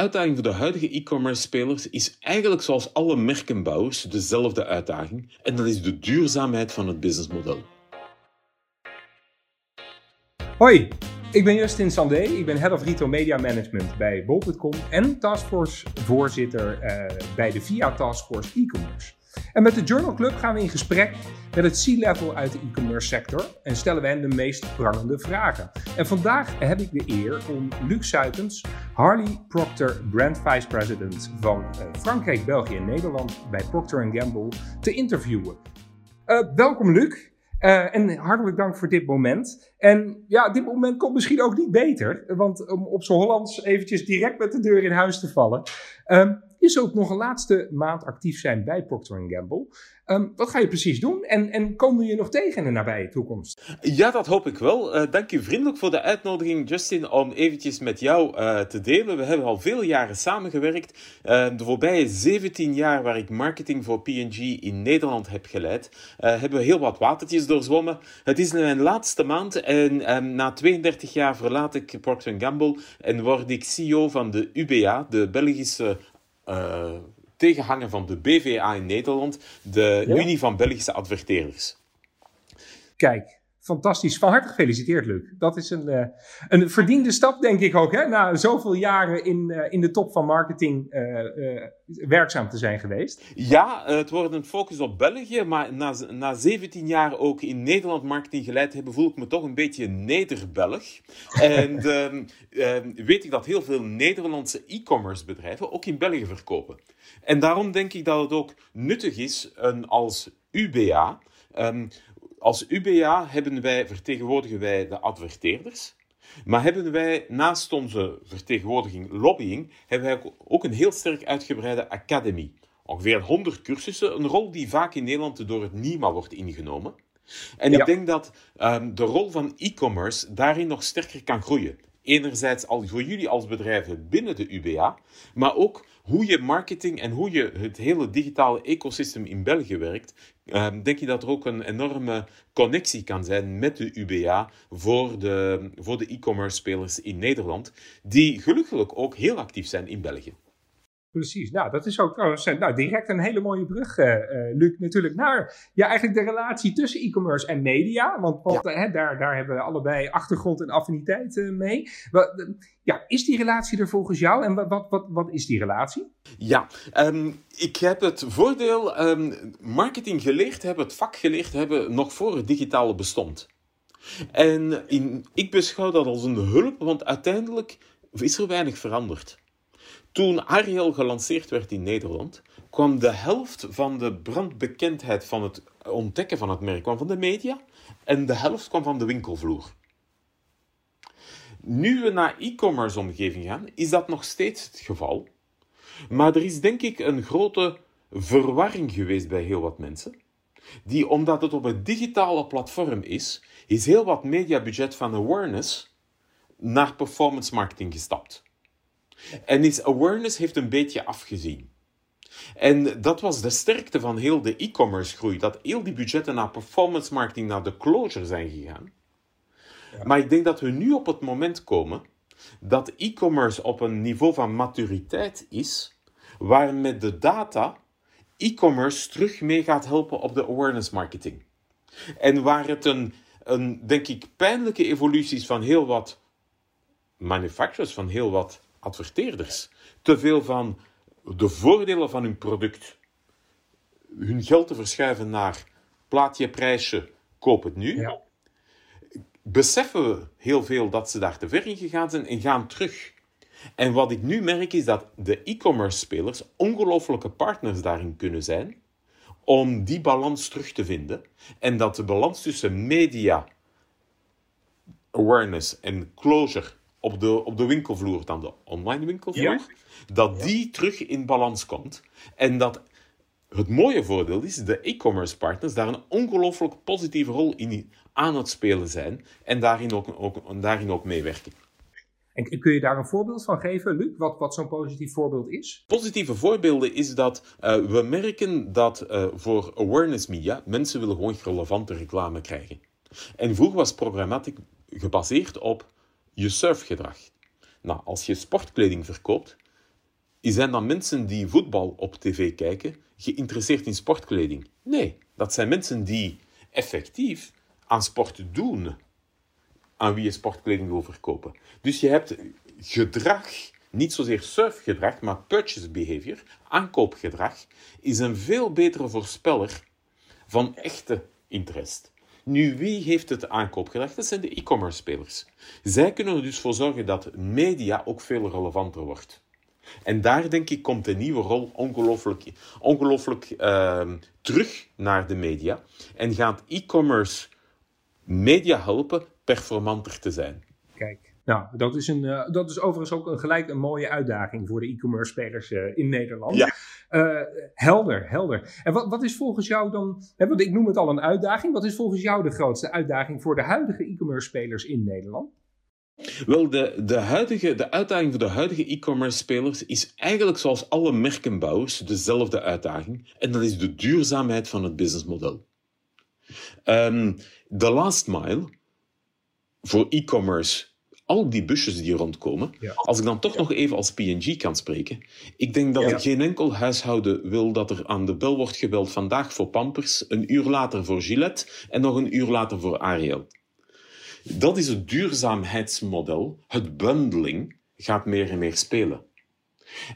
uitdaging voor de huidige e-commerce spelers is eigenlijk zoals alle merkenbouwers dezelfde uitdaging. En dat is de duurzaamheid van het businessmodel. Hoi, ik ben Justin Sandé. Ik ben Head of Retail Media Management bij bol.com en Taskforce voorzitter uh, bij de VIA Taskforce e-commerce. En met de Journal Club gaan we in gesprek met het C-level uit de e-commerce sector en stellen we hen de meest prangende vragen. En vandaag heb ik de eer om Luc Suitens, Harley Procter Brand Vice President van uh, Frankrijk, België en Nederland bij Procter Gamble, te interviewen. Uh, welkom Luc. Uh, en hartelijk dank voor dit moment. En ja, dit moment komt misschien ook niet beter. Want om op zo'n Hollands eventjes direct met de deur in huis te vallen. Uh, je zult nog een laatste maand actief zijn bij Procter Gamble. Um, wat ga je precies doen en, en komen we je nog tegen in de nabije toekomst? Ja, dat hoop ik wel. Uh, dank u vriendelijk voor de uitnodiging, Justin, om eventjes met jou uh, te delen. We hebben al veel jaren samengewerkt. Uh, de voorbije 17 jaar waar ik marketing voor P&G in Nederland heb geleid, hebben we heel wat watertjes doorzwommen. Het is mijn laatste maand en um, na 32 jaar verlaat ik Procter Gamble en word ik CEO van de UBA, de Belgische uh, tegenhanger van de BVA in Nederland, de Unie van Belgische Adverteerders. Kijk, fantastisch. Van harte gefeliciteerd, Luc. Dat is een, uh, een verdiende stap, denk ik ook, hè? na zoveel jaren in, uh, in de top van marketing uh, werkzaam te zijn geweest. Ja, het wordt een focus op België, maar na, na 17 jaar ook in Nederland marketing geleid hebben, voel ik me toch een beetje Neder-Belg. en ehm, ehm, weet ik dat heel veel Nederlandse e-commerce bedrijven ook in België verkopen. En daarom denk ik dat het ook nuttig is een, als UBA. Um, als UBA hebben wij, vertegenwoordigen wij de adverteerders. Maar hebben wij naast onze vertegenwoordiging lobbying, hebben wij ook een heel sterk uitgebreide academy. Ongeveer 100 cursussen, een rol die vaak in Nederland door het NIMA wordt ingenomen. En ik denk dat um, de rol van e-commerce daarin nog sterker kan groeien. Enerzijds al voor jullie als bedrijven binnen de UBA, maar ook hoe je marketing en hoe je het hele digitale ecosysteem in België werkt, ehm, denk je dat er ook een enorme connectie kan zijn met de UBA voor de, voor de e-commerce spelers in Nederland, die gelukkig ook heel actief zijn in België. Precies, nou dat is ook nou, direct een hele mooie brug, uh, uh, Luc, natuurlijk naar ja, eigenlijk de relatie tussen e-commerce en media. Want, want ja. uh, daar, daar hebben we allebei achtergrond en affiniteit mee. Wat, ja, is die relatie er volgens jou en wat, wat, wat, is die relatie? Ja, um, ik heb het voordeel um, marketing geleerd hebben, het vak geleerd hebben, nog voor het digitale bestond. En in, ik beschouw dat als een hulp, want uiteindelijk is er weinig veranderd. Toen Ariel gelanceerd werd in Nederland, kwam de helft van de brandbekendheid van het ontdekken van het merk kwam van de media en de helft kwam van de winkelvloer. Nu we naar e-commerce omgeving gaan, is dat nog steeds het geval. Maar er is denk ik een grote verwarring geweest bij heel wat mensen. Die, omdat het op een digitale platform is, is heel wat mediabudget van awareness naar performance marketing gestapt. En is awareness heeft een beetje afgezien. En dat was de sterkte van heel de e-commerce groei, dat heel die budgetten naar performance marketing, naar de closure zijn gegaan. Ja. Maar ik denk dat we nu op het moment komen dat e-commerce op een niveau van maturiteit is, waar met de data e-commerce terug mee gaat helpen op de awareness marketing. En waar het een, een denk ik, pijnlijke evolutie is van heel wat manufacturers, van heel wat adverteerders te veel van de voordelen van hun product hun geld te verschuiven naar plaatje, prijsje, koop het nu. Ja. Beseffen we heel veel dat ze daar te ver in gegaan zijn en gaan terug. En wat ik nu merk is dat de e-commerce spelers ongelooflijke partners daarin kunnen zijn om die balans terug te vinden. En dat de balans tussen media, awareness en closure op de, op de winkelvloer dan de online winkelvloer, dat die terug in balans komt. En dat het mooie voordeel is, de e-commerce partners daar een ongelooflijk positieve rol in aan het spelen zijn en daarin ook, ook, daarin ook meewerken. En kun je daar een voorbeeld van geven, Luc, wat, wat zo'n positief voorbeeld is? Positieve voorbeelden is dat uh, we merken dat uh, voor awareness media mensen willen gewoon relevante reclame krijgen. En vroeger was programmatic gebaseerd op je surfgedrag. Nou, als je sportkleding verkoopt, zijn dan mensen die voetbal op tv kijken geïnteresseerd in sportkleding? Nee, dat zijn mensen die effectief aan sport doen, aan wie je sportkleding wil verkopen. Dus je hebt gedrag, niet zozeer surfgedrag, maar purchase behavior, aankoopgedrag, is een veel betere voorspeller van echte interest. Nu, wie heeft het aankoopgedrag? Dat zijn de e-commerce spelers. Zij kunnen er dus voor zorgen dat media ook veel relevanter wordt. En daar denk ik komt de nieuwe rol ongelooflijk, ongelooflijk uh, terug naar de media. En gaat e-commerce media helpen performanter te zijn. Kijk, nou, dat is, een, uh, dat is overigens ook een, gelijk een mooie uitdaging voor de e-commerce spelers uh, in Nederland. Ja. Uh, helder, helder. En wat, wat is volgens jou dan, hè, want ik noem het al een uitdaging, wat is volgens jou de grootste uitdaging voor de huidige e-commerce spelers in Nederland? Wel, de, de, huidige, de uitdaging voor de huidige e-commerce spelers is eigenlijk zoals alle merkenbouwers dezelfde uitdaging. En dat is de duurzaamheid van het businessmodel. Um, de last mile voor e-commerce, al die busjes die rondkomen, ja. als ik dan toch nog even als PNG kan spreken, ik denk dat ja. geen enkel huishouden wil dat er aan de bel wordt gebeld vandaag voor Pampers, een uur later voor Gillette en nog een uur later voor Ariel. Dat is het duurzaamheidsmodel. Het bundling gaat meer en meer spelen.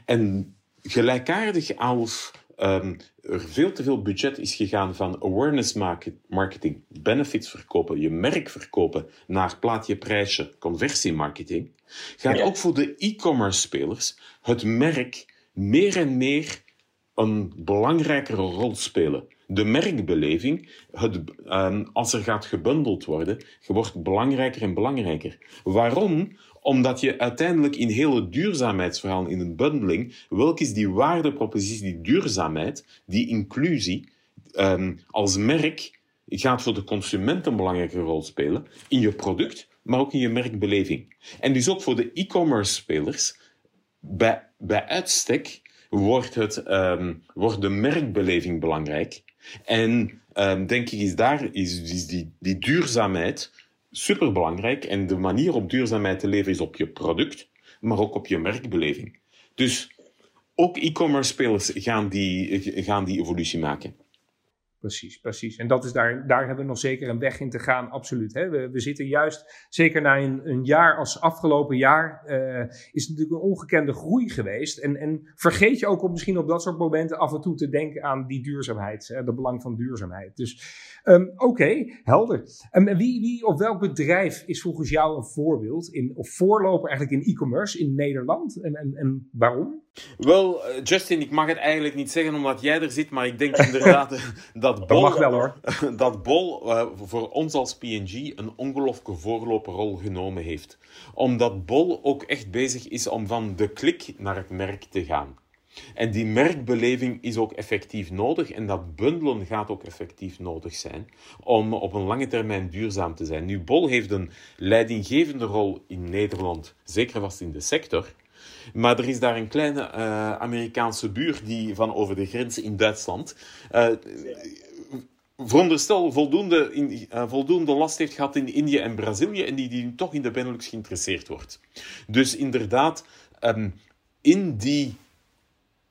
En gelijkaardig als um, er veel te veel budget is gegaan van awareness marketing, benefits verkopen, je merk verkopen, naar plaatje prijsje, conversiemarketing, gaat ja. ook voor de e-commerce spelers het merk meer en meer een belangrijkere rol spelen. De merkbeleving, het, um, als er gaat gebundeld worden, wordt belangrijker en belangrijker. Waarom? Omdat je uiteindelijk in hele duurzaamheidsverhaal, in een bundeling, welk is die waardepropositie, die duurzaamheid, die inclusie, um, als merk gaat voor de consument een belangrijke rol spelen in je product, maar ook in je merkbeleving. En dus ook voor de e-commerce spelers, bij, bij uitstek wordt, het, um, wordt de merkbeleving belangrijk. En um, denk ik is daar is, is die, die duurzaamheid superbelangrijk. En de manier om duurzaamheid te leven is op je product, maar ook op je merkbeleving. Dus ook e-commerce spelers gaan die, gaan die evolutie maken. Precies, precies. En dat is daar, daar hebben we nog zeker een weg in te gaan, absoluut. Hè? We, we zitten juist, zeker na een, een jaar als afgelopen jaar, uh, is het natuurlijk een ongekende groei geweest. En, en vergeet je ook op, misschien op dat soort momenten af en toe te denken aan die duurzaamheid, hè? de belang van duurzaamheid. Dus um, oké, helder. En um, wie, wie of welk bedrijf is volgens jou een voorbeeld, in, of voorloper eigenlijk in e-commerce in Nederland? En, en, en waarom? Wel, Justin, ik mag het eigenlijk niet zeggen omdat jij er zit, maar ik denk inderdaad dat Bol, dat mag wel, hoor. dat Bol uh, voor ons als PNG een ongelooflijke voorloperrol genomen heeft. Omdat Bol ook echt bezig is om van de klik naar het merk te gaan. En die merkbeleving is ook effectief nodig en dat bundelen gaat ook effectief nodig zijn om op een lange termijn duurzaam te zijn. Nu, Bol heeft een leidinggevende rol in Nederland, zeker vast in de sector. Maar er is daar een kleine uh, Amerikaanse buur die van over de grens in Duitsland. Uh, veronderstel voldoende, in, uh, voldoende last heeft gehad in Indië en Brazilië en die, die toch in de Benelux geïnteresseerd wordt. Dus inderdaad, um, in die,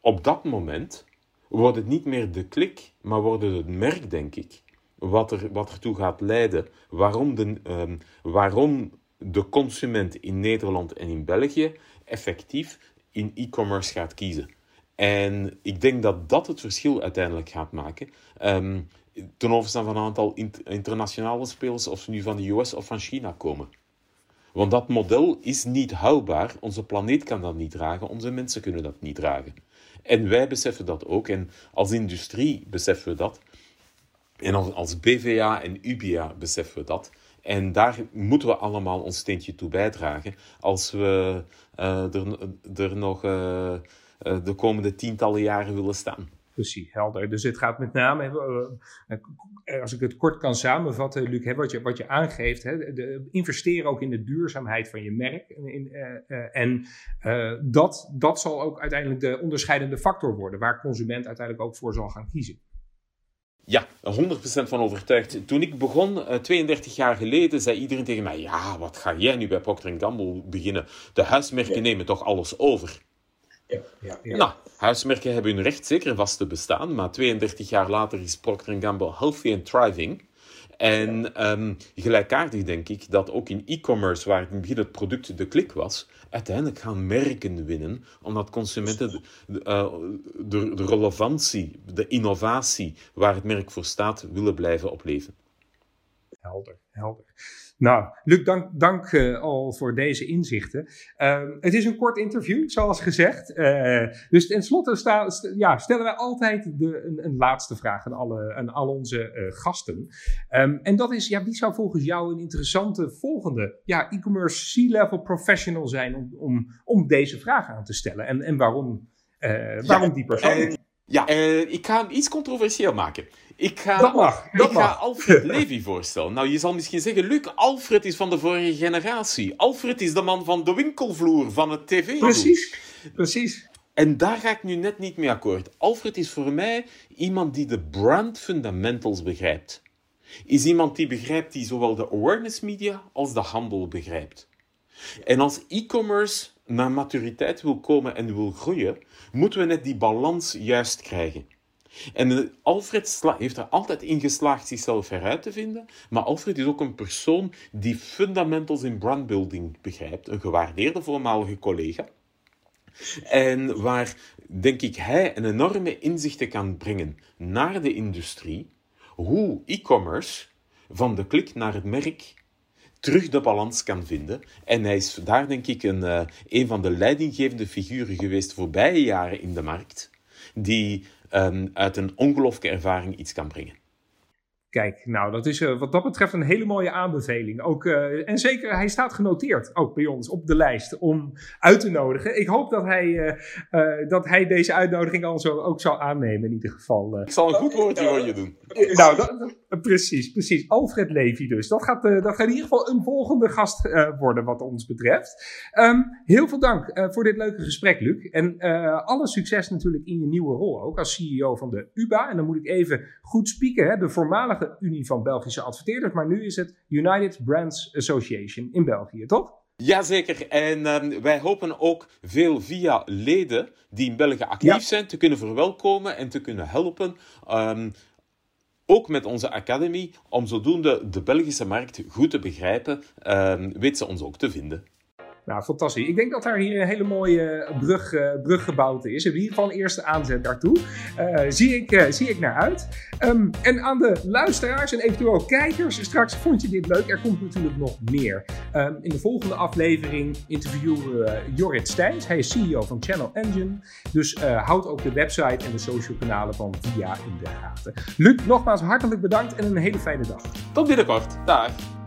op dat moment wordt het niet meer de klik, maar wordt het merk, denk ik, wat, er, wat ertoe gaat leiden waarom de, um, waarom de consument in Nederland en in België effectief in e-commerce gaat kiezen. En ik denk dat dat het verschil uiteindelijk gaat maken. Um, ten overstaan van een aantal internationale spelers, of ze nu van de US of van China komen. Want dat model is niet houdbaar. Onze planeet kan dat niet dragen, onze mensen kunnen dat niet dragen. En wij beseffen dat ook. En als industrie beseffen we dat. En als, als BVA en UBA beseffen we dat. En daar moeten we allemaal ons steentje toe bijdragen als we uh, er, nog uh, de komende tientallen jaren willen staan. Precies, helder. Dus het gaat met name, als ik het kort kan samenvatten, Luc, wat, je, wat je aangeeft, hè, de, investeer ook in de duurzaamheid van je merk. In, en dat, dat zal ook uiteindelijk de onderscheidende factor worden, waar consument uiteindelijk ook voor zal gaan kiezen. Ja, 100% van overtuigd. Toen ik begon, 32 jaar geleden, zei iedereen tegen mij: Ja, wat ga jij nu bij Procter Gamble beginnen? De huismerken nemen toch alles over? Ja, ja, ja. Nou, huismerken hebben hun recht zeker vast te bestaan, maar 32 jaar later is Procter Gamble healthy and thriving. En um, gelijkaardig denk ik dat ook in e-commerce, waar in het begin het product de klik was, uiteindelijk gaan merken winnen, omdat consumenten de, de, de, relevantie, de innovatie waar het merk voor staat, willen blijven opleven. Helder, helder. Nou, Luc, dank, dank uh, al voor deze inzichten. Uh, het is een kort interview, zoals gezegd. Uh, dus tenslotte sta, st ja, stellen wij altijd de, een, een, laatste vraag aan, alle, aan al onze uh, gasten. Um, en dat is, ja, wie zou volgens jou een interessante volgende ja, e-commerce C-level professional zijn om, om, om deze vraag aan te stellen? En, en waarom, waarom ja, die persoon? Ja, ik ga hem iets controversieel maken. Ik ga, dat mag, dat ik ga Alfred Levy voorstellen. Nou, je zal misschien zeggen, Luc, Alfred is van de vorige generatie. Alfred is de man van de winkelvloer, van het tv Precies, precies. En daar ga ik nu net niet mee akkoord. Alfred is voor mij iemand die de brand fundamentals begrijpt. Is iemand die begrijpt die zowel de awareness media als de handel begrijpt. En als e-commerce naar maturiteit wil komen en wil groeien, moeten we net die balans juist krijgen. En Alfred heeft er altijd in geslaagd zichzelf heruit te vinden, maar Alfred is ook een persoon die fundamentals in brandbuilding begrijpt, een gewaardeerde voormalige collega. En waar, denk ik, hij een enorme inzichten kan brengen naar de industrie, hoe e-commerce van de klik naar het merk terug de balans kan vinden. En hij is daar, denk ik, een, uh, een van de leidinggevende figuren geweest voorbije jaren in de markt, die um, uit een ongelooflijke ervaring iets kan brengen. Kijk, nou, dat is uh, wat dat betreft een hele mooie aanbeveling. Ook, uh, en zeker, hij staat genoteerd ook bij ons op de lijst om uit te nodigen. Ik hoop dat hij, uh, dat hij deze uitnodiging al zo ook zal aannemen, in ieder geval. Ik zal een goed woordje voor je doen. Nou, dat, precies, precies. Alfred Levy dus. Dat gaat, dat gaat in ieder geval een volgende gast worden, wat ons betreft. Um, heel veel dank voor dit leuke gesprek, Luc. En alle succes natuurlijk in je nieuwe rol ook als CEO van de UBA. En dan moet ik even goed spieken, hè, de voormalige Unie van Belgische Adverteerders, maar nu is het United Brands Association in België, toch? Jazeker, en um, wij hopen ook veel via leden die in België actief zijn te kunnen verwelkomen en te kunnen helpen. Um, ook met onze academy, om zodoende de Belgische markt goed te begrijpen, um, weet ze ons ook te vinden. Nou, fantastisch. Ik denk dat daar hier een hele mooie brug, uh, gebouwd is. In ieder geval een eerste aanzet daartoe. Uh, zie, ik, zie ik naar uit. Um, en aan de luisteraars en eventueel kijkers, straks vond je dit leuk. Er komt natuurlijk nog meer. Um, in de volgende aflevering interviewen we Jorrit Steins. Hij is CEO van Channel Engine. Dus houd ook de website en de social kanalen van VIA in de gaten. Luc, nogmaals hartelijk bedankt en een hele fijne dag. Tot binnenkort. Dag.